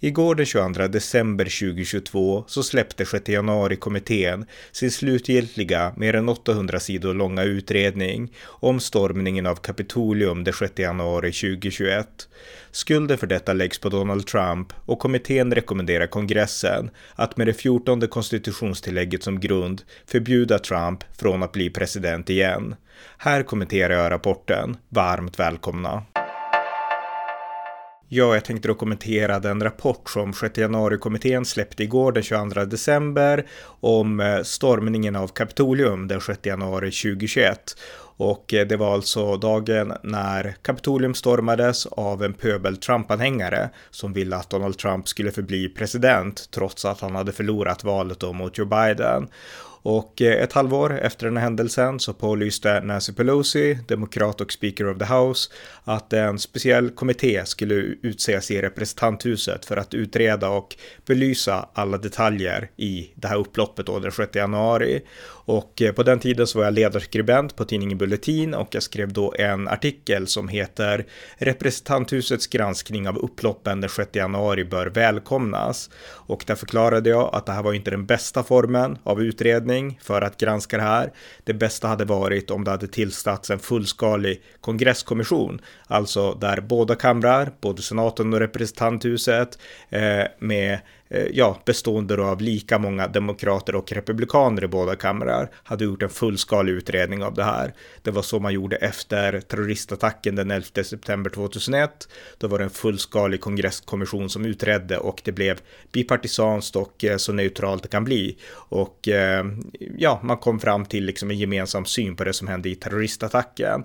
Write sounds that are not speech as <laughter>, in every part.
Igår den 22 december 2022 så släppte 6 januari-kommittén sin slutgiltiga, mer än 800 sidor långa utredning om stormningen av Kapitolium den 6 januari 2021. Skulden för detta läggs på Donald Trump och kommittén rekommenderar kongressen att med det 14 konstitutionstillägget som grund förbjuda Trump från att bli president igen. Här kommenterar jag rapporten. Varmt välkomna! Ja, jag tänkte då kommentera den rapport som 6 januari-kommittén släppte igår den 22 december om eh, stormningen av Kapitolium den 6 januari 2021. Och eh, det var alltså dagen när Kapitolium stormades av en pöbel Trump-anhängare som ville att Donald Trump skulle förbli president trots att han hade förlorat valet då mot Joe Biden. Och eh, ett halvår efter den här händelsen så pålyste Nancy Pelosi, demokrat och speaker of the house, att en speciell kommitté skulle utses i representanthuset för att utreda och belysa alla detaljer i det här upploppet då den 6 januari. Och eh, på den tiden så var jag ledarskribent på tidningen Bulletin och jag skrev då en artikel som heter Representanthusets granskning av upploppen den 6 januari bör välkomnas. Och där förklarade jag att det här var inte den bästa formen av utredning för att granska det här. Det bästa hade varit om det hade tillsatts en fullskalig kongresskommission, alltså där båda kamrar, både senaten och representanthuset, eh, med Eh, ja, bestående av lika många demokrater och republikaner i båda kamrar, hade gjort en fullskalig utredning av det här. Det var så man gjorde efter terroristattacken den 11 september 2001. Då var det en fullskalig kongresskommission som utredde och det blev bipartisanskt och eh, så neutralt det kan bli. Och eh, ja, man kom fram till liksom en gemensam syn på det som hände i terroristattacken.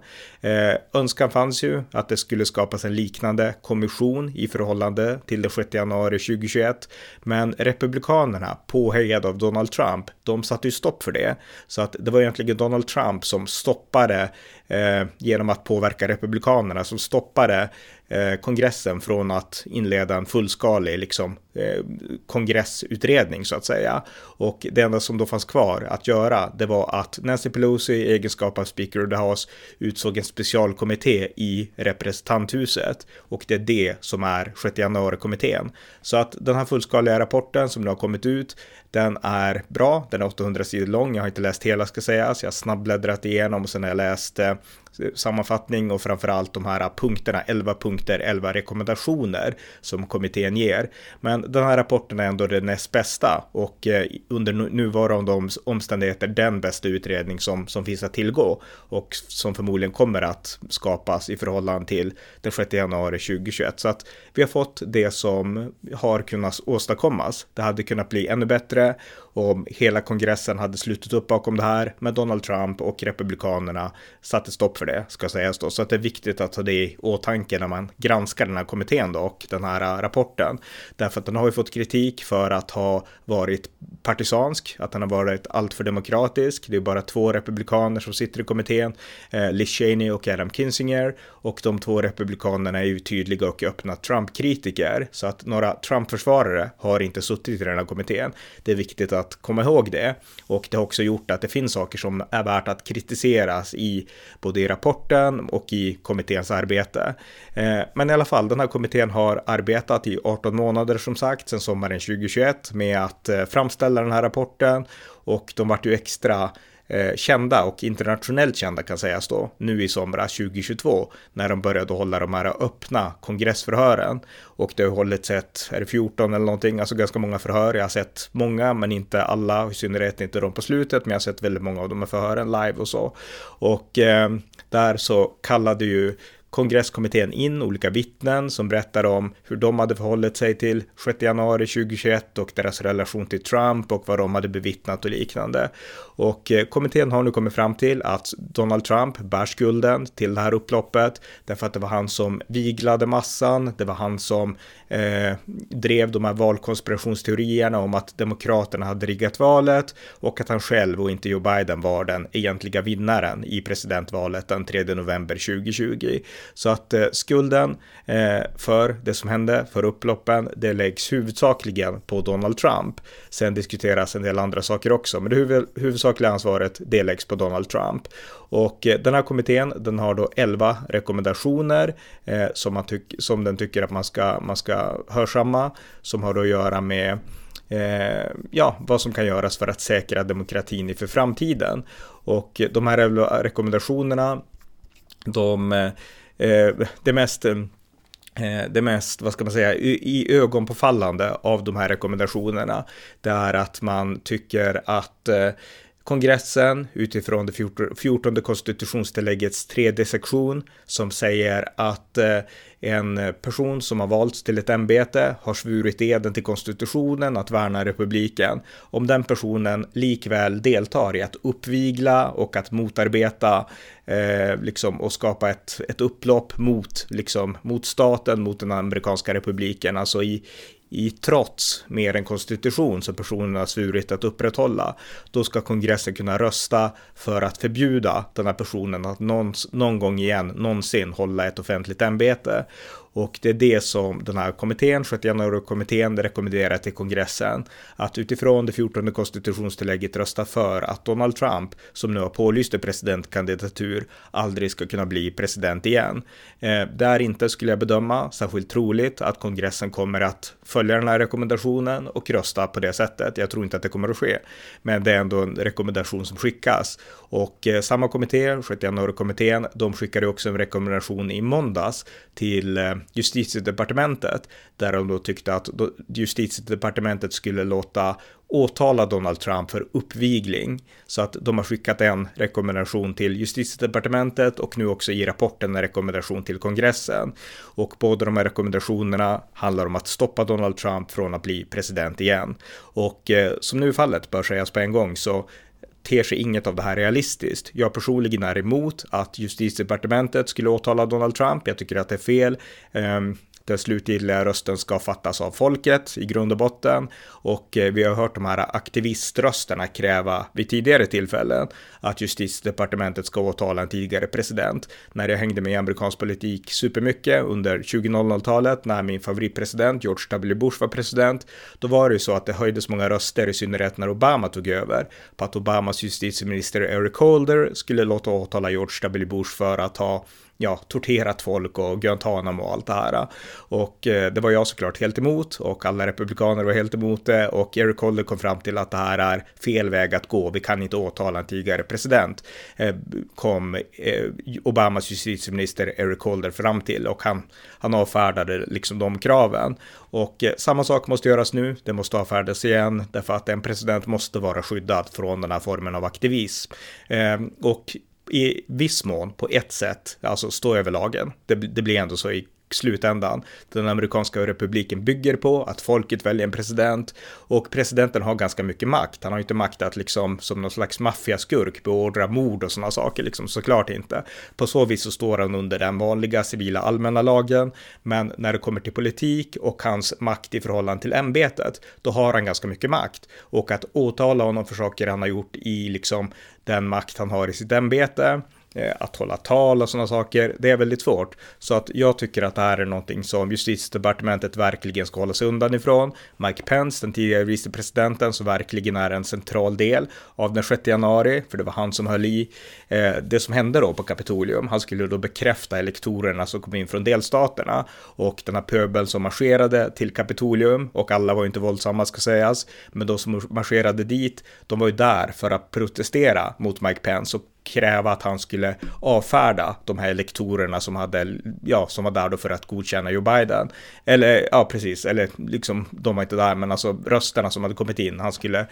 Önskan fanns ju att det skulle skapas en liknande kommission i förhållande till den 6 januari 2021 men republikanerna, påhejade av Donald Trump, de satte ju stopp för det. Så att det var egentligen Donald Trump som stoppade, eh, genom att påverka republikanerna, som stoppade Eh, kongressen från att inleda en fullskalig liksom, eh, kongressutredning så att säga. Och det enda som då fanns kvar att göra det var att Nancy Pelosi i egenskap av Speaker of the House utsåg en specialkommitté i representanthuset och det är det som är 6 januari-kommittén. Så att den här fullskaliga rapporten som nu har kommit ut, den är bra, den är 800 sidor lång, jag har inte läst hela ska sägas, jag har snabbbläddrat igenom och sen har jag läst eh, sammanfattning och framförallt de här punkterna, 11 punkter, 11 rekommendationer som kommittén ger. Men den här rapporten är ändå den näst bästa och eh, under nuvarande omständigheter den bästa utredning som, som finns att tillgå och som förmodligen kommer att skapas i förhållande till den 6 januari 2021. Så att vi har fått det som har kunnat åstadkommas. Det hade kunnat bli ännu bättre om hela kongressen hade slutit upp bakom det här, men Donald Trump och republikanerna satte stopp för det, ska sägas då. Så att det är viktigt att ha det i åtanke när man granskar den här kommittén då och den här äh, rapporten. Därför att den har ju fått kritik för att ha varit partisansk, att den har varit alltför demokratisk. Det är bara två republikaner som sitter i kommittén, eh, Liz Cheney och Adam Kinzinger. Och de två republikanerna är ju tydliga och öppna Trump-kritiker. Så att några Trump-försvarare har inte suttit i den här kommittén. Det är viktigt att att komma ihåg det. Och det har också gjort att det finns saker som är värt att kritiseras i både i rapporten och i kommitténs arbete. Eh, men i alla fall, den här kommittén har arbetat i 18 månader som sagt, sedan sommaren 2021 med att eh, framställa den här rapporten och de vart ju extra eh, kända och internationellt kända kan sägas då, nu i somras 2022, när de började hålla de här öppna kongressförhören. Och det har hållits ett, är det 14 eller någonting, alltså ganska många förhör. Jag har sett många, men inte alla, i synnerhet inte de på slutet, men jag har sett väldigt många av de här förhören live och så. Och eh, där så kallade ju kongresskommittén in olika vittnen som berättar om hur de hade förhållit sig till 6 januari 2021 och deras relation till Trump och vad de hade bevittnat och liknande. Och eh, kommittén har nu kommit fram till att Donald Trump bär skulden till det här upploppet därför att det var han som viglade massan, det var han som eh, drev de här valkonspirationsteorierna om att demokraterna hade riggat valet och att han själv och inte Joe Biden var den egentliga vinnaren i presidentvalet den 3 november 2020. Så att eh, skulden eh, för det som hände, för upploppen, det läggs huvudsakligen på Donald Trump. Sen diskuteras en del andra saker också, men det huvud, huvudsakliga ansvaret det läggs på Donald Trump. Och eh, den här kommittén, den har då 11 rekommendationer eh, som, man tyck, som den tycker att man ska, man ska hörsamma, som har då att göra med eh, ja, vad som kan göras för att säkra demokratin inför framtiden. Och eh, de här rekommendationerna, de, eh, eh det mest det mest, vad ska man säga, i ögonpåfallande av de här rekommendationerna, det är att man tycker att eh, kongressen utifrån det 14 konstitutionstilläggets tredje sektion som säger att eh, en person som har valts till ett ämbete har svurit eden till konstitutionen att värna republiken. Om den personen likväl deltar i att uppvigla och att motarbeta eh, liksom, och skapa ett, ett upplopp mot, liksom, mot staten, mot den amerikanska republiken, alltså i, i trots mer än konstitution som personen har svurit att upprätthålla, då ska kongressen kunna rösta för att förbjuda den här personen att någon, någon gång igen någonsin hålla ett offentligt ämbete. Och det är det som den här kommittén, 6 januari-kommittén, rekommenderar till kongressen. Att utifrån det 14 konstitutionstillägget rösta för att Donald Trump, som nu har pålyst en presidentkandidatur, aldrig ska kunna bli president igen. Eh, det är inte, skulle jag bedöma, särskilt troligt att kongressen kommer att följa den här rekommendationen och rösta på det sättet. Jag tror inte att det kommer att ske, men det är ändå en rekommendation som skickas. Och eh, samma kommitté, 6 januari-kommittén, de skickade också en rekommendation i måndags till eh, justitiedepartementet där de då tyckte att justitiedepartementet skulle låta åtala Donald Trump för uppvigling. Så att de har skickat en rekommendation till justitiedepartementet och nu också i rapporten en rekommendation till kongressen. Och båda de här rekommendationerna handlar om att stoppa Donald Trump från att bli president igen. Och eh, som nu är fallet bör sägas på en gång så ter sig inget av det här realistiskt. Jag personligen är emot att justitiedepartementet skulle åtala Donald Trump. Jag tycker att det är fel. Ehm, den slutgiltiga rösten ska fattas av folket i grund och botten. Och eh, vi har hört de här aktiviströsterna kräva vid tidigare tillfällen att justitiedepartementet ska åtala en tidigare president. När jag hängde med i amerikansk politik supermycket under 2000-talet när min favoritpresident George W. Bush var president, då var det ju så att det höjdes många röster, i synnerhet när Obama tog över, på att Obamas justitieminister Eric Holder skulle låta åtala George W. Bush för att ha ja, torterat folk och Guantanamo och allt det här. Och eh, det var jag såklart helt emot och alla republikaner var helt emot det och Eric Holder kom fram till att det här är fel väg att gå. Vi kan inte åtala en tidigare president. Eh, kom eh, Obamas justitieminister Eric Holder fram till och han, han avfärdade liksom de kraven. Och eh, samma sak måste göras nu. Det måste avfärdas igen därför att en president måste vara skyddad från den här formen av aktivism. Eh, och i viss mån på ett sätt, alltså stå över lagen. Det, det blir ändå så i slutändan. Den amerikanska republiken bygger på att folket väljer en president och presidenten har ganska mycket makt. Han har inte makt att liksom som någon slags maffiaskurk beordra mord och sådana saker, liksom såklart inte. På så vis så står han under den vanliga civila allmänna lagen, men när det kommer till politik och hans makt i förhållande till ämbetet, då har han ganska mycket makt och att åtala honom för saker han har gjort i liksom den makt han har i sitt ämbete Eh, att hålla tal och sådana saker, det är väldigt svårt. Så att jag tycker att det här är någonting som justitiedepartementet verkligen ska hålla sig undan ifrån. Mike Pence, den tidigare vicepresidenten, som verkligen är en central del av den 6 januari, för det var han som höll i eh, det som hände då på Kapitolium. Han skulle då bekräfta elektorerna som kom in från delstaterna och den här pöbeln som marscherade till Kapitolium och alla var ju inte våldsamma ska sägas, men de som marscherade dit, de var ju där för att protestera mot Mike Pence och kräva att han skulle avfärda de här elektorerna som hade, ja, som var där då för att godkänna Joe Biden. Eller, ja, precis, eller liksom, de var inte där, men alltså rösterna som hade kommit in, han skulle,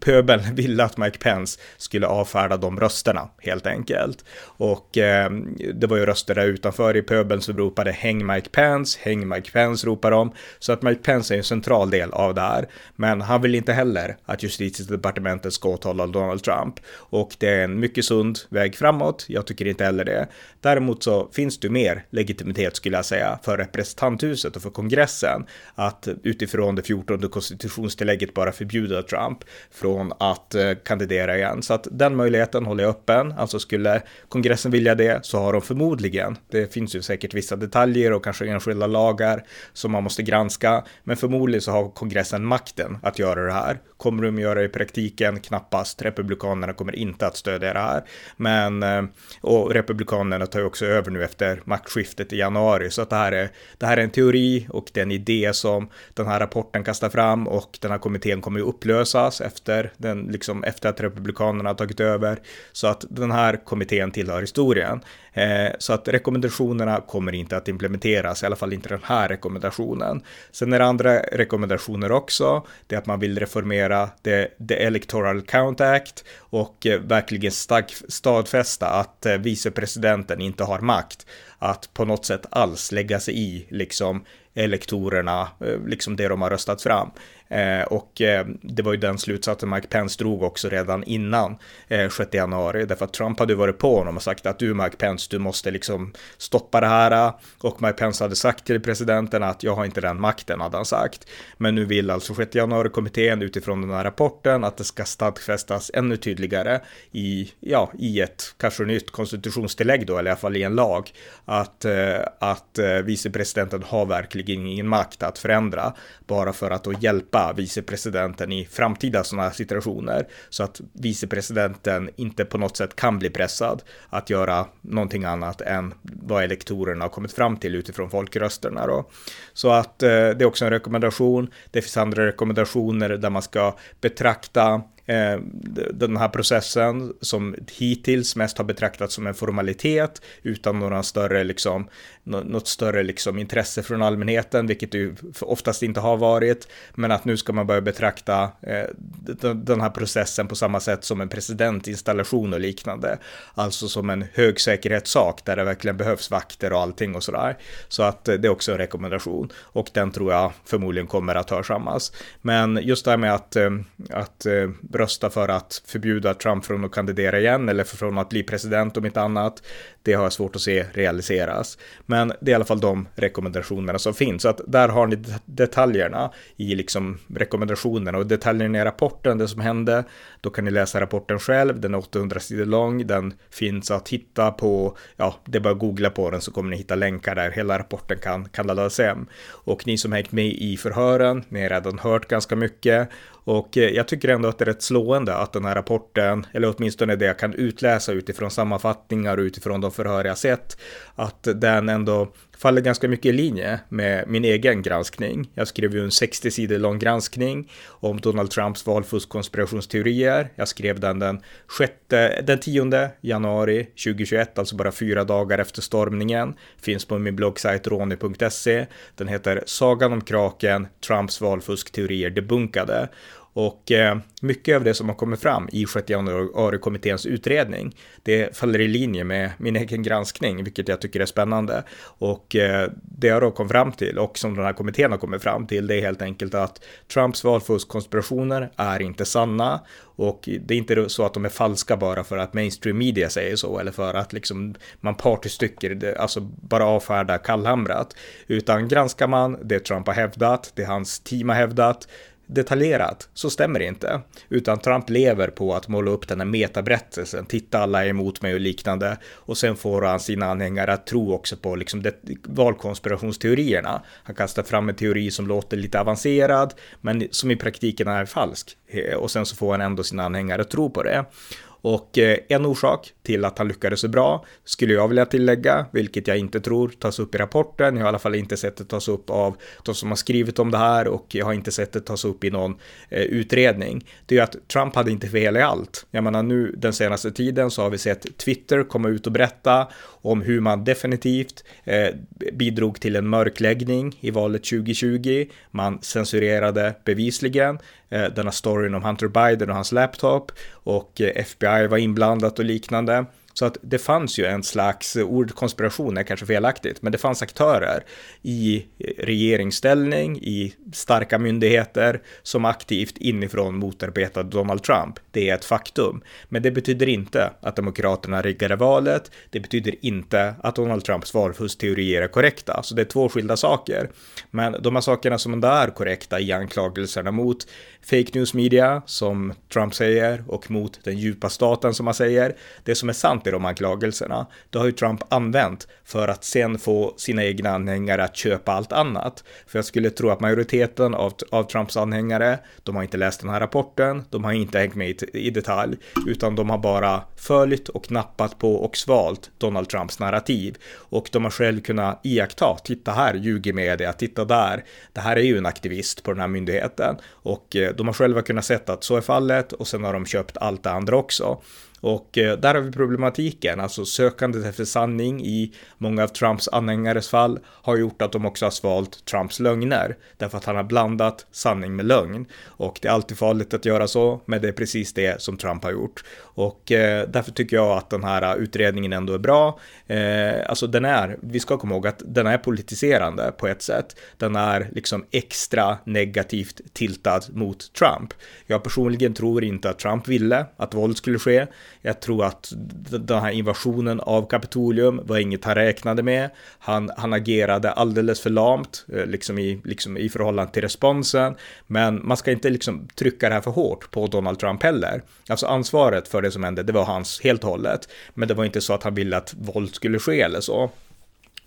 pöbeln <laughs> ville att Mike Pence skulle avfärda de rösterna, helt enkelt. Och eh, det var ju röster där utanför i pöbeln som ropade häng Mike Pence, häng Mike Pence ropar de. Så att Mike Pence är en central del av det här. Men han vill inte heller att justitiedepartementet ska åtala Donald Trump. Och det är en mycket mycket sund väg framåt. Jag tycker inte heller det. Däremot så finns det mer legitimitet skulle jag säga för representanthuset och för kongressen att utifrån det 14 konstitutionstillägget bara förbjuda Trump från att eh, kandidera igen. Så att den möjligheten håller jag öppen. Alltså skulle kongressen vilja det så har de förmodligen. Det finns ju säkert vissa detaljer och kanske enskilda lagar som man måste granska, men förmodligen så har kongressen makten att göra det här. Kommer de göra det i praktiken? Knappast. Republikanerna kommer inte att stödja det här. Men, eh, och Republikanerna tar ju också över nu efter maktskiftet i januari, så att det här är, det här är en teori och det är en idé som den här rapporten kastar fram och den här kommittén kommer ju upplösas efter, den, liksom, efter att Republikanerna har tagit över. Så att den här kommittén tillhör historien. Eh, så att rekommendationerna kommer inte att implementeras, i alla fall inte den här rekommendationen. Sen är det andra rekommendationer också, det är att man vill reformera det, the Electoral Count Act och eh, verkligen stadfästa att eh, vicepresidenten inte har makt att på något sätt alls lägga sig i liksom elektorerna, eh, liksom det de har röstat fram. Eh, och eh, det var ju den slutsatsen Mike Pence drog också redan innan eh, 6 januari, därför att Trump hade varit på honom och sagt att du Mike Pence, du måste liksom stoppa det här. Och Mike Pence hade sagt till presidenten att jag har inte den makten, hade han sagt. Men nu vill alltså 6 januari-kommittén utifrån den här rapporten att det ska stadfästas ännu tydligare i, ja, i ett kanske nytt konstitutionstillägg då, eller i alla fall i en lag, att, att vicepresidenten har verkligen ingen makt att förändra bara för att då hjälpa vicepresidenten i framtida sådana här situationer så att vicepresidenten inte på något sätt kan bli pressad att göra någonting annat än vad elektorerna har kommit fram till utifrån folkrösterna då. Så att eh, det är också en rekommendation. Det finns andra rekommendationer där man ska betrakta eh, den här processen som hittills mest har betraktats som en formalitet utan några större, liksom, något större liksom, intresse från allmänheten, vilket det ju oftast inte har varit. Men att nu ska man börja betrakta eh, den här processen på samma sätt som en presidentinstallation och liknande. Alltså som en högsäkerhetssak där det verkligen behövs vakter och allting och sådär. Så att eh, det är också en rekommendation och den tror jag förmodligen kommer att hörsammas. Men just det här med att, eh, att rösta för att förbjuda Trump från att kandidera igen eller från att bli president om inte annat. Det har jag svårt att se realiseras. Men men det är i alla fall de rekommendationerna som finns. Så att där har ni detaljerna i liksom rekommendationerna och detaljerna i rapporten, det som hände. Då kan ni läsa rapporten själv, den är 800 sidor lång, den finns att hitta på, ja, det är bara att googla på den så kommer ni hitta länkar där hela rapporten kan, kan laddas hem. Och ni som hängt med i förhören, ni har redan hört ganska mycket och eh, jag tycker ändå att det är rätt slående att den här rapporten, eller åtminstone det jag kan utläsa utifrån sammanfattningar och utifrån de förhör jag sett, att den ändå faller ganska mycket i linje med min egen granskning. Jag skrev ju en 60 sidor lång granskning om Donald Trumps valfusk-konspirationsteorier. Jag skrev den den, 6, den 10 januari 2021, alltså bara fyra dagar efter stormningen. Finns på min bloggsajt roni.se. Den heter Sagan om kraken, Trumps valfuskteorier debunkade. Och eh, mycket av det som har kommit fram i 6 januari-kommitténs utredning, det faller i linje med min egen granskning, vilket jag tycker är spännande. Och eh, det jag då kom fram till, och som den här kommittén har kommit fram till, det är helt enkelt att Trumps valfuskkonspirationer är inte sanna. Och det är inte så att de är falska bara för att mainstream media säger så, eller för att liksom man partystycker, alltså bara avfärdar kallhamrat. Utan granskar man det Trump har hävdat, det hans team har hävdat, detaljerat så stämmer det inte. Utan Trump lever på att måla upp den här metaberättelsen, titta alla är emot mig och liknande. Och sen får han sina anhängare att tro också på liksom det, valkonspirationsteorierna. Han kastar fram en teori som låter lite avancerad, men som i praktiken är falsk. Eh, och sen så får han ändå sina anhängare att tro på det. Och eh, en orsak till att han lyckades så bra skulle jag vilja tillägga, vilket jag inte tror tas upp i rapporten. Jag har i alla fall inte sett det tas upp av de som har skrivit om det här och jag har inte sett det tas upp i någon eh, utredning. Det är att Trump hade inte fel i allt. Jag menar nu den senaste tiden så har vi sett Twitter komma ut och berätta om hur man definitivt eh, bidrog till en mörkläggning i valet 2020. Man censurerade bevisligen eh, denna storyn om Hunter Biden och hans laptop och eh, FBI var inblandat och liknande. Så att det fanns ju en slags, ordkonspiration är kanske felaktigt, men det fanns aktörer i regeringsställning, i starka myndigheter som aktivt inifrån motarbetade Donald Trump. Det är ett faktum. Men det betyder inte att Demokraterna riggade valet. Det betyder inte att Donald Trumps valfuskteorier är korrekta. Så det är två skilda saker. Men de här sakerna som ändå är korrekta i anklagelserna mot fake news media, som Trump säger, och mot den djupa staten som han säger. Det som är sant i de anklagelserna, det har ju Trump använt för att sen få sina egna anhängare att köpa allt annat. För jag skulle tro att majoriteten av, av Trumps anhängare, de har inte läst den här rapporten, de har inte hängt med i, i detalj, utan de har bara följt och nappat på och svalt Donald Trumps narrativ. Och de har själv kunnat iaktta, titta här ljuger media, titta där, det här är ju en aktivist på den här myndigheten. Och eh, de har själva kunnat sett att så är fallet och sen har de köpt allt det andra också. Och eh, där har vi problematiken, alltså sökandet efter sanning i många av Trumps anhängares fall har gjort att de också har svalt Trumps lögner, därför att han har blandat sanning med lögn. Och det är alltid farligt att göra så, men det är precis det som Trump har gjort. Och eh, därför tycker jag att den här utredningen ändå är bra. Eh, alltså den är, vi ska komma ihåg att den är politiserande på ett sätt. Den är liksom extra negativt tiltad mot Trump. Jag personligen tror inte att Trump ville att våld skulle ske. Jag tror att den här invasionen av Kapitolium var inget han räknade med. Han, han agerade alldeles för lamt, eh, liksom i, liksom i förhållande till responsen. Men man ska inte liksom trycka det här för hårt på Donald Trump heller. Alltså ansvaret för det som hände, det var hans helt och hållet. Men det var inte så att han ville att våld skulle ske eller så.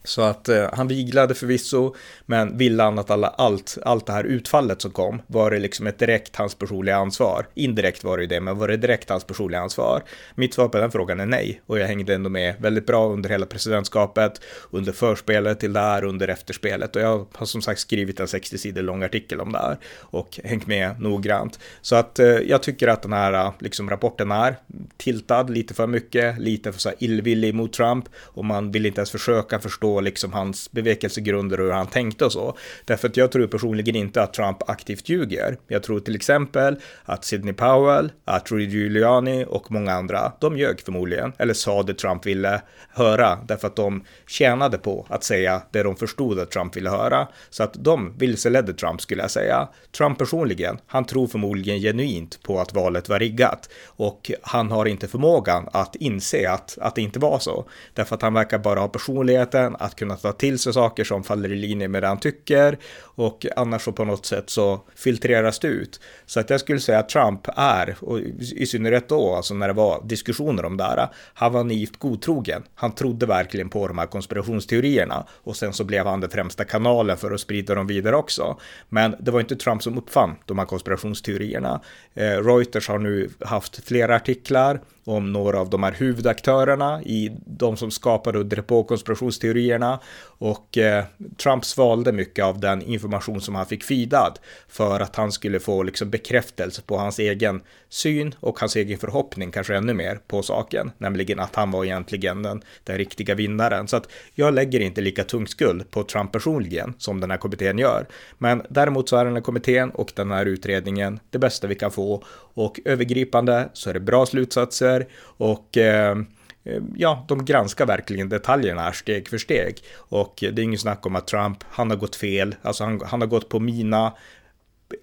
Så att eh, han viglade förvisso, men ville han att alla, allt, allt det här utfallet som kom, var det liksom ett direkt hans personliga ansvar? Indirekt var det ju det, men var det direkt hans personliga ansvar? Mitt svar på den frågan är nej, och jag hängde ändå med väldigt bra under hela presidentskapet, under förspelet till det här, under efterspelet, och jag har som sagt skrivit en 60 sidor lång artikel om det här och hängt med noggrant. Så att eh, jag tycker att den här eh, liksom, rapporten är tiltad lite för mycket, lite för så här illvillig mot Trump, och man vill inte ens försöka förstå liksom hans bevekelsegrunder och hur han tänkte och så. Därför att jag tror personligen inte att Trump aktivt ljuger. Jag tror till exempel att Sidney Powell, att Rudy Giuliani och många andra, de ljög förmodligen, eller sa det Trump ville höra, därför att de tjänade på att säga det de förstod att Trump ville höra. Så att de vilseledde Trump skulle jag säga. Trump personligen, han tror förmodligen genuint på att valet var riggat och han har inte förmågan att inse att, att det inte var så. Därför att han verkar bara ha personligheten, att kunna ta till sig saker som faller i linje med det han tycker och annars så på något sätt så filtreras det ut. Så att jag skulle säga att Trump är, och i synnerhet då, alltså när det var diskussioner om det här, han var naivt godtrogen. Han trodde verkligen på de här konspirationsteorierna och sen så blev han den främsta kanalen för att sprida dem vidare också. Men det var inte Trump som uppfann de här konspirationsteorierna. Eh, Reuters har nu haft flera artiklar om några av de här huvudaktörerna i de som skapade och drev på konspirationsteorierna och eh, Trump svalde mycket av den information som han fick feedad för att han skulle få liksom bekräftelse på hans egen syn och hans egen förhoppning kanske ännu mer på saken, nämligen att han var egentligen den, den riktiga vinnaren. Så att jag lägger inte lika tung skuld på Trump personligen som den här kommittén gör. Men däremot så är den här kommittén och den här utredningen det bästa vi kan få och övergripande så är det bra slutsatser och eh, ja, de granskar verkligen detaljerna här steg för steg. Och det är ingen snack om att Trump, han har gått fel, alltså han, han har gått på mina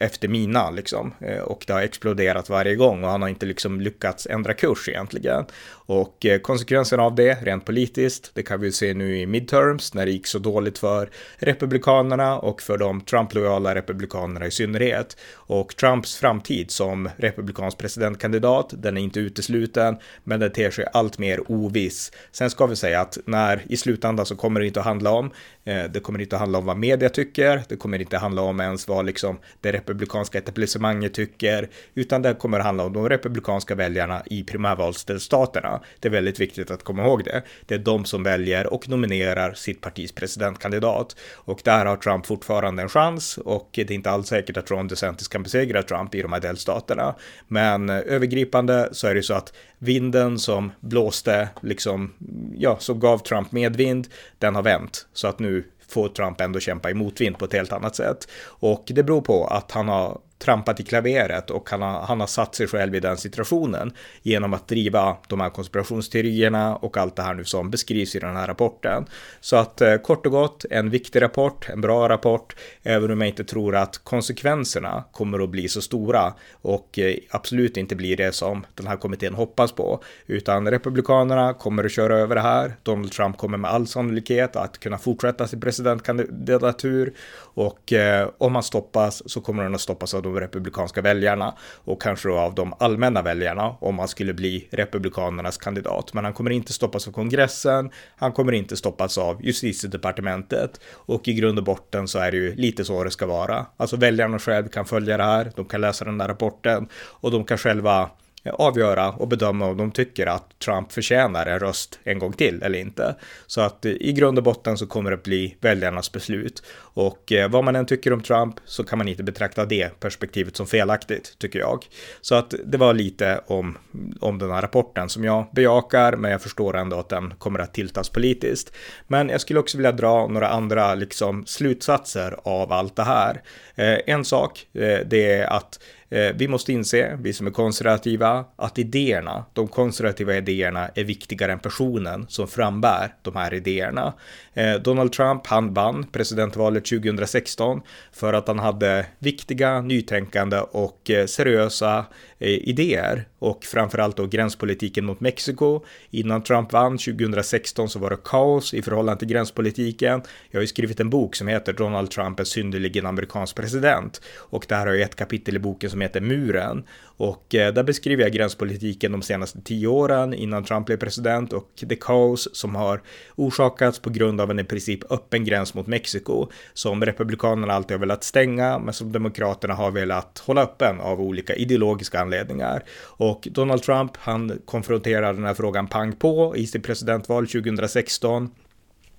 efter mina liksom. Eh, och det har exploderat varje gång och han har inte liksom lyckats ändra kurs egentligen. Och eh, konsekvensen av det, rent politiskt, det kan vi se nu i midterms när det gick så dåligt för republikanerna och för de Trump-lojala republikanerna i synnerhet. Och Trumps framtid som republikansk presidentkandidat, den är inte utesluten, men den ter sig allt mer oviss. Sen ska vi säga att när i slutändan så kommer det inte att handla om, Eh, det kommer inte att handla om vad media tycker, det kommer inte att handla om ens vad liksom det republikanska etablissemanget tycker, utan det kommer att handla om de republikanska väljarna i primärvalsdelstaterna. Det är väldigt viktigt att komma ihåg det. Det är de som väljer och nominerar sitt partis presidentkandidat och där har Trump fortfarande en chans och det är inte alls säkert att Ron DeSantis kan besegra Trump i de här delstaterna. Men eh, övergripande så är det så att vinden som blåste, liksom, ja, som gav Trump medvind, den har vänt. Så att nu får Trump ändå kämpa i motvind på ett helt annat sätt. Och det beror på att han har trampat i klaveret och han har, han har satt sig själv i den situationen genom att driva de här konspirationsteorierna och allt det här nu som beskrivs i den här rapporten. Så att eh, kort och gott, en viktig rapport, en bra rapport, även om jag inte tror att konsekvenserna kommer att bli så stora och eh, absolut inte blir det som den här kommittén hoppas på, utan republikanerna kommer att köra över det här. Donald Trump kommer med all sannolikhet att kunna fortsätta sin presidentkandidatur och eh, om han stoppas så kommer han att stoppas av de republikanska väljarna och kanske då av de allmänna väljarna om han skulle bli republikanernas kandidat. Men han kommer inte stoppas av kongressen. Han kommer inte stoppas av justitiedepartementet och i grund och botten så är det ju lite så det ska vara. Alltså väljarna själv kan följa det här. De kan läsa den där rapporten och de kan själva avgöra och bedöma om de tycker att Trump förtjänar en röst en gång till eller inte. Så att eh, i grund och botten så kommer det bli väljarnas beslut. Och eh, vad man än tycker om Trump så kan man inte betrakta det perspektivet som felaktigt, tycker jag. Så att det var lite om, om den här rapporten som jag bejakar, men jag förstår ändå att den kommer att tiltas politiskt. Men jag skulle också vilja dra några andra liksom, slutsatser av allt det här. Eh, en sak, eh, det är att Eh, vi måste inse, vi som är konservativa, att idéerna, de konservativa idéerna är viktigare än personen som frambär de här idéerna. Eh, Donald Trump, han vann presidentvalet 2016 för att han hade viktiga, nytänkande och eh, seriösa eh, idéer och framförallt då gränspolitiken mot Mexiko. Innan Trump vann 2016 så var det kaos i förhållande till gränspolitiken. Jag har ju skrivit en bok som heter Donald Trump är synnerligen amerikansk president och där har jag ett kapitel i boken som heter Muren och eh, där beskriver jag gränspolitiken de senaste tio åren innan Trump blev president och det kaos som har orsakats på grund av en i princip öppen gräns mot Mexiko som republikanerna alltid har velat stänga men som demokraterna har velat hålla öppen av olika ideologiska anledningar. Och Donald Trump, han konfronterar den här frågan pang på i sitt presidentval 2016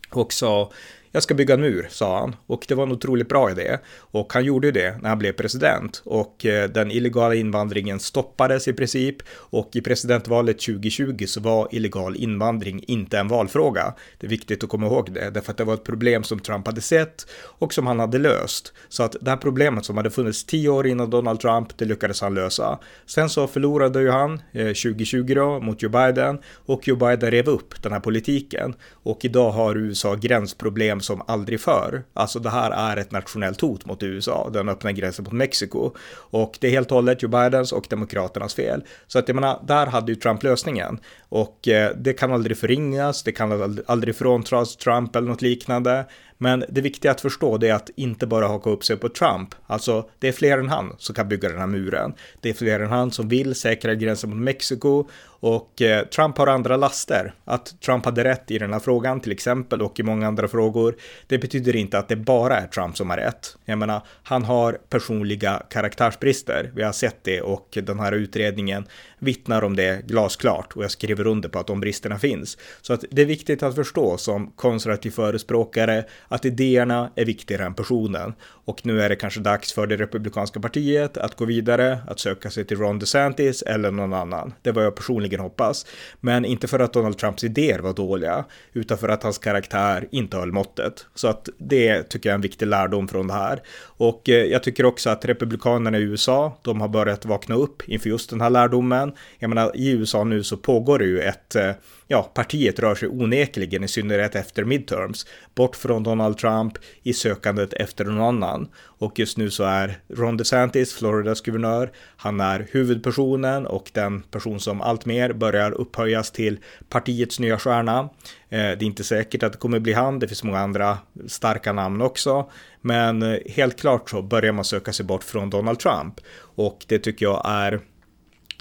och sa jag ska bygga en mur, sa han. Och det var en otroligt bra idé. Och han gjorde det när han blev president. Och eh, den illegala invandringen stoppades i princip. Och i presidentvalet 2020 så var illegal invandring inte en valfråga. Det är viktigt att komma ihåg det, därför att det var ett problem som Trump hade sett och som han hade löst. Så att det här problemet som hade funnits tio år innan Donald Trump, det lyckades han lösa. Sen så förlorade ju han eh, 2020 då mot Joe Biden och Joe Biden rev upp den här politiken. Och idag har USA gränsproblem som aldrig förr. Alltså det här är ett nationellt hot mot USA, den öppna gränsen mot Mexiko. Och det är helt och hållet Joe Bidens och Demokraternas fel. Så att jag menar, där hade ju Trump lösningen. Och eh, det kan aldrig förringas, det kan aldrig fråntras Trump eller något liknande. Men det viktiga att förstå det är att inte bara haka upp sig på Trump. Alltså, det är fler än han som kan bygga den här muren. Det är fler än han som vill säkra gränsen mot Mexiko och eh, Trump har andra laster. Att Trump hade rätt i den här frågan till exempel och i många andra frågor. Det betyder inte att det bara är Trump som har rätt. Jag menar, han har personliga karaktärsbrister. Vi har sett det och den här utredningen vittnar om det glasklart och jag skriver under på att de bristerna finns. Så att det är viktigt att förstå som konservativ förespråkare att idéerna är viktigare än personen. Och nu är det kanske dags för det republikanska partiet att gå vidare, att söka sig till Ron DeSantis eller någon annan. Det var jag personligen hoppas. Men inte för att Donald Trumps idéer var dåliga, utan för att hans karaktär inte höll måttet. Så att det tycker jag är en viktig lärdom från det här. Och eh, jag tycker också att republikanerna i USA, de har börjat vakna upp inför just den här lärdomen. Jag menar, i USA nu så pågår det ju ett eh, ja, partiet rör sig onekligen, i synnerhet efter midterms, bort från de Donald Trump i sökandet efter någon annan. Och just nu så är Ron DeSantis, Floridas guvernör, han är huvudpersonen och den person som alltmer börjar upphöjas till partiets nya stjärna. Eh, det är inte säkert att det kommer bli han, det finns många andra starka namn också. Men eh, helt klart så börjar man söka sig bort från Donald Trump. Och det tycker jag är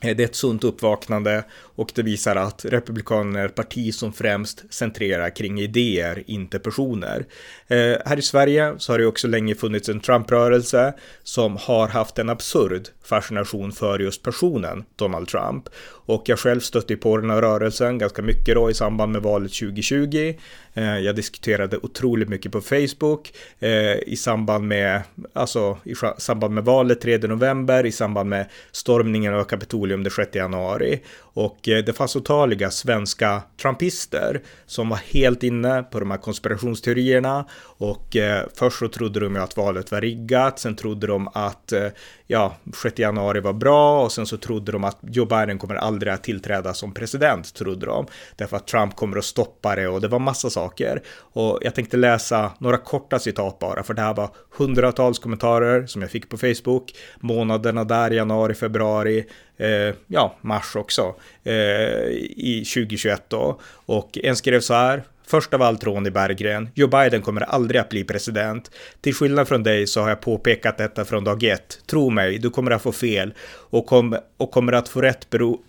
Eh, det är ett sunt uppvaknande och det visar att Republikanerna är ett parti som främst centrerar kring idéer, inte personer. Eh, här i Sverige så har det också länge funnits en Trump-rörelse som har haft en absurd fascination för just personen Donald Trump. Och jag själv stötte på den här rörelsen ganska mycket då i samband med valet 2020. Eh, jag diskuterade otroligt mycket på Facebook eh, i samband med, alltså i samband med valet 3 november, i samband med stormningen av Kapitolium den 6 januari. Och eh, det fanns otaliga svenska trumpister som var helt inne på de här konspirationsteorierna. Och eh, först så trodde de ju att valet var riggat, sen trodde de att eh, ja, 6 januari var bra och sen så trodde de att Joe Biden kommer aldrig att tillträda som president, trodde de, därför att Trump kommer att stoppa det och det var massa saker. Och jag tänkte läsa några korta citat bara, för det här var hundratals kommentarer som jag fick på Facebook, månaderna där, januari, februari, eh, ja, mars också, eh, i 2021 då. Och en skrev så här, Först av allt Ronny Berggren, Joe Biden kommer aldrig att bli president. Till skillnad från dig så har jag påpekat detta från dag ett. Tro mig, du kommer att få fel och, kom, och kommer att få rätt bero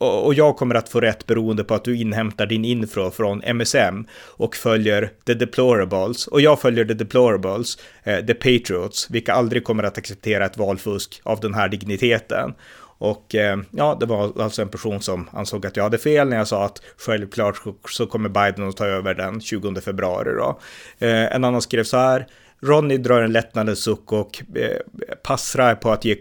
och jag kommer att få rätt beroende på att du inhämtar din info från MSM och följer the deplorables och jag följer the deplorables, eh, the patriots, vilka aldrig kommer att acceptera ett valfusk av den här digniteten. Och eh, ja, det var alltså en person som ansåg att jag hade fel när jag sa att självklart så kommer Biden att ta över den 20 februari då. Eh, en annan skrev så här. Ronny drar en lättnadens suck och eh, passar, på att ge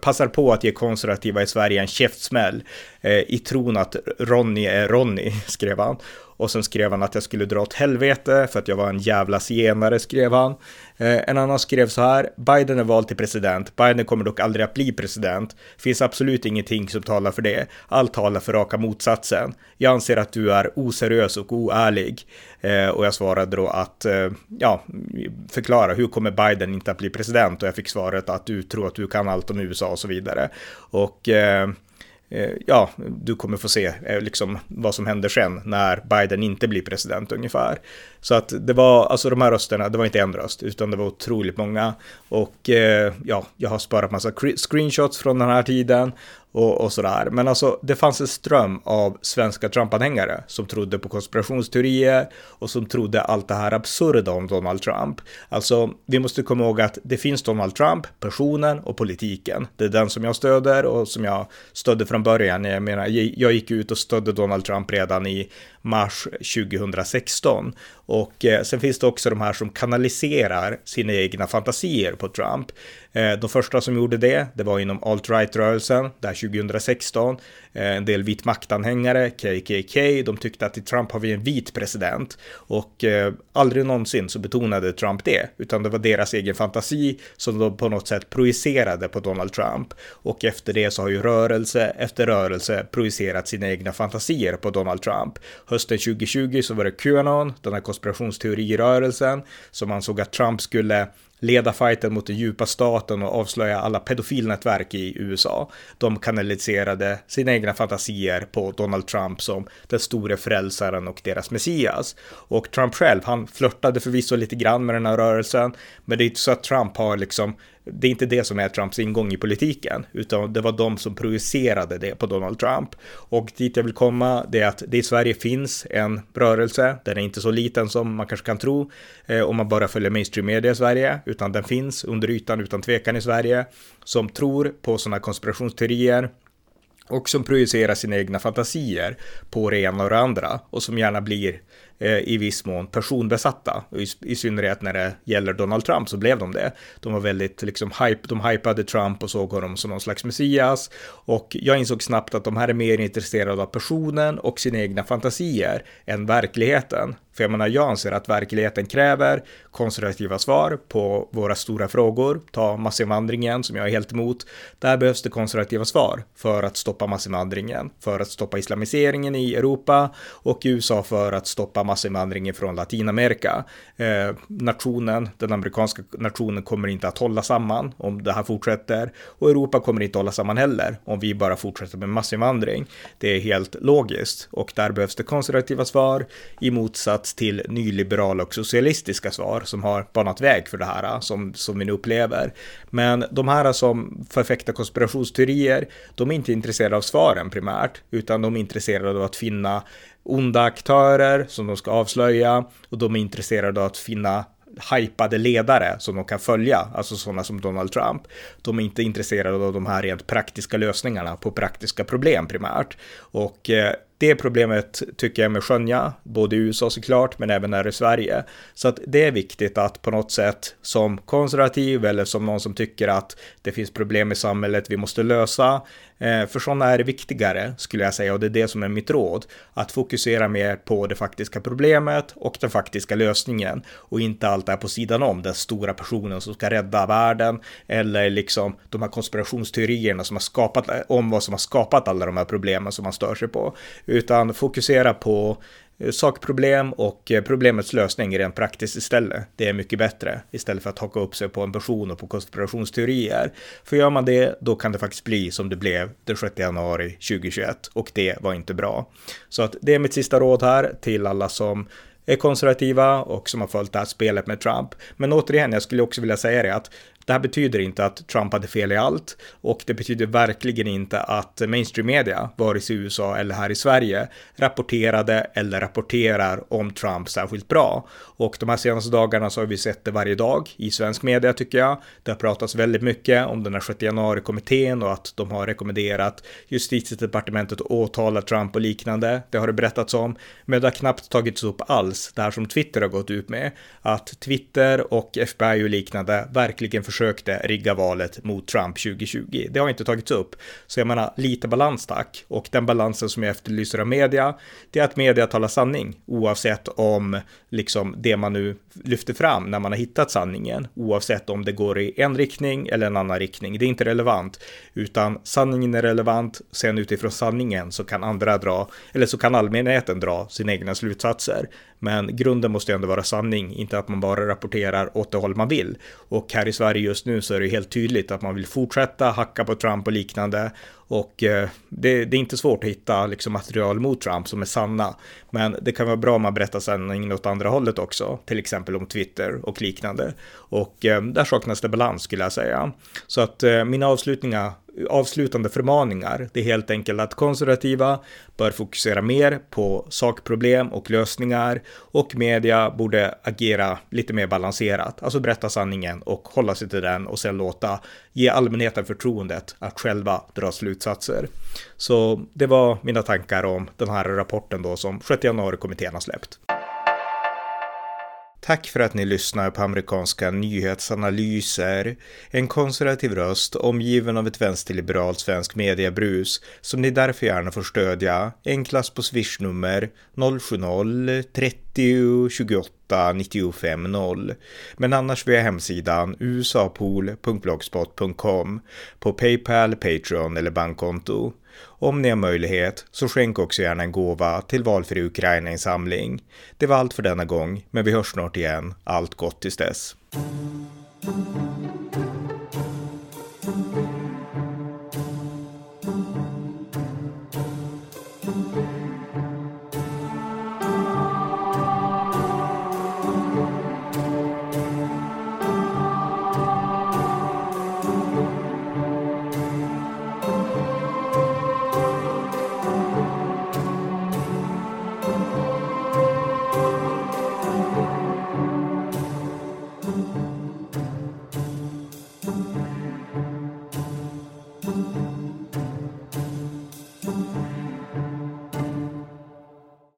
passar på att ge konservativa i Sverige en käftsmäll eh, i tron att Ronny är Ronny, <laughs> skrev han. Och sen skrev han att jag skulle dra åt helvete för att jag var en jävla zigenare, skrev han. Eh, en annan skrev så här, Biden är vald till president, Biden kommer dock aldrig att bli president. Finns absolut ingenting som talar för det. Allt talar för raka motsatsen. Jag anser att du är oseriös och oärlig. Eh, och jag svarade då att, eh, ja, förklara, hur kommer Biden inte att bli president? Och jag fick svaret att du tror att du kan allt om USA och så vidare. Och Eh, ja, du kommer få se eh, liksom vad som händer sen när Biden inte blir president ungefär. Så att det var, alltså de här rösterna, det var inte en röst, utan det var otroligt många. Och eh, ja, jag har sparat massa screenshots från den här tiden och, och sådär. Men alltså, det fanns en ström av svenska Trump-anhängare som trodde på konspirationsteorier och som trodde allt det här absurda om Donald Trump. Alltså, vi måste komma ihåg att det finns Donald Trump, personen och politiken. Det är den som jag stöder och som jag stödde från början. Jag menar, jag gick ut och stödde Donald Trump redan i mars 2016. Och eh, sen finns det också de här som kanaliserar sina egna fantasier på Trump. Eh, de första som gjorde det, det var inom alt-right-rörelsen, där 2016. Eh, en del vit maktanhängare, KKK, de tyckte att i Trump har vi en vit president. Och eh, aldrig någonsin så betonade Trump det, utan det var deras egen fantasi som de på något sätt projicerade på Donald Trump. Och efter det så har ju rörelse efter rörelse projicerat sina egna fantasier på Donald Trump. Hösten 2020 så var det Qanon, den här konspirationsteorirörelsen, som ansåg att Trump skulle leda fighten mot den djupa staten och avslöja alla pedofilnätverk i USA. De kanaliserade sina egna fantasier på Donald Trump som den store frälsaren och deras Messias. Och Trump själv, han flörtade förvisso lite grann med den här rörelsen, men det är inte så att Trump har liksom det är inte det som är Trumps ingång i politiken, utan det var de som projicerade det på Donald Trump. Och dit jag vill komma, det är att det i Sverige finns en rörelse, den är inte så liten som man kanske kan tro, eh, om man bara följer mainstream media i Sverige, utan den finns under ytan utan tvekan i Sverige, som tror på sådana konspirationsteorier, och som projicerar sina egna fantasier på det ena och det andra och som gärna blir Eh, i viss mån personbesatta. I, I, synnerhet när det gäller Donald Trump så blev de det. De var väldigt liksom hype, de hypade Trump och såg honom som någon slags messias. Och jag insåg snabbt att de här är mer intresserade av personen och sina egna fantasier än verkligheten. För jag menar, jag anser att verkligheten kräver konservativa svar på våra stora frågor. Ta massinvandringen som jag är helt emot. Där behövs det konservativa svar för att stoppa massinvandringen, för att stoppa islamiseringen i Europa och i USA för att stoppa massinvandringen från Latinamerika. Eh, nationen, den amerikanska nationen kommer inte att hålla samman om det här fortsätter och Europa kommer inte att hålla samman heller om vi bara fortsätter med massinvandring. Det är helt logiskt och där behövs det konservativa svar i motsats motsats till nyliberala och socialistiska svar som har banat väg för det här eh, som, som vi nu upplever. Men de här som förfäktar konspirationsteorier, de är inte intresserade av svaren primärt, utan de är intresserade av att finna onda aktörer som de ska avslöja och de är intresserade av att finna hypade ledare som de kan följa, alltså sådana som Donald Trump. De är inte intresserade av de här rent praktiska lösningarna på praktiska problem primärt. Och eh, det problemet tycker jag med skönja, både i USA såklart, men även här i Sverige. Så att det är viktigt att på något sätt som konservativ eller som någon som tycker att det finns problem i samhället vi måste lösa, Eh, för sådana är det viktigare skulle jag säga och det är det som är mitt råd. Att fokusera mer på det faktiska problemet och den faktiska lösningen och inte allt är på sidan om den stora personen som ska rädda världen eller liksom de här konspirationsteorierna som har skapat om vad som har skapat alla de här problemen som man stör sig på. Utan fokusera på Eh, sakproblem och eh, problemets lösning rent praktiskt istället. Det är mycket bättre istället för att haka upp sig på en person och på konspirationsteorier. För gör man det, då kan det faktiskt bli som det blev den 6 januari 2021 och det var inte bra. Så att det är mitt sista råd här till alla som är konservativa och som har följt det här spelet med Trump. Men återigen, jag skulle också vilja säga det att det här betyder inte att Trump hade fel i allt och det betyder verkligen inte att mainstream media, vare sig i USA eller här i Sverige, rapporterade eller rapporterar om Trump särskilt bra. Och de här senaste dagarna så har vi sett det varje dag i svensk media tycker jag. Det har pratats väldigt mycket om den här 6 januari-kommittén och att de har rekommenderat justitiedepartementet att åtala Trump och liknande. Det har det berättats om, men det har knappt tagits upp alls. Det här som Twitter har gått ut med, att Twitter och FBI och liknande verkligen försökte rigga valet mot Trump 2020. Det har inte tagits upp. Så jag menar, lite balans tack. Och den balansen som jag efterlyser av media, det är att media talar sanning, oavsett om liksom det man nu lyfter fram när man har hittat sanningen, oavsett om det går i en riktning eller en annan riktning. Det är inte relevant, utan sanningen är relevant. Sen utifrån sanningen så kan andra dra, eller så kan allmänheten dra sina egna slutsatser. Men grunden måste ändå vara sanning, inte att man bara rapporterar åt det håll man vill. Och här i Sverige just nu så är det helt tydligt att man vill fortsätta hacka på Trump och liknande. Och eh, det, det, är inte svårt att hitta liksom, material mot Trump som är sanna. Men det kan vara bra om man berättar sanningen åt andra hållet också, till exempel om Twitter och liknande. Och eh, där saknas det balans skulle jag säga. Så att eh, mina avslutningar avslutande förmaningar. Det är helt enkelt att konservativa bör fokusera mer på sakproblem och lösningar och media borde agera lite mer balanserat, alltså berätta sanningen och hålla sig till den och sen låta ge allmänheten förtroendet att själva dra slutsatser. Så det var mina tankar om den här rapporten då som 6 januari-kommittén har släppt. Tack för att ni lyssnar på amerikanska nyhetsanalyser. En konservativ röst omgiven av ett vänsterliberalt svensk mediebrus som ni därför gärna får stödja. Enklast på swishnummer 070-30 28 95 0. Men annars via hemsidan usapool.blogspot.com på Paypal, Patreon eller bankkonto. Om ni har möjlighet så skänk också gärna en gåva till valfri Ukraina-insamling. Det var allt för denna gång, men vi hörs snart igen. Allt gott tills dess.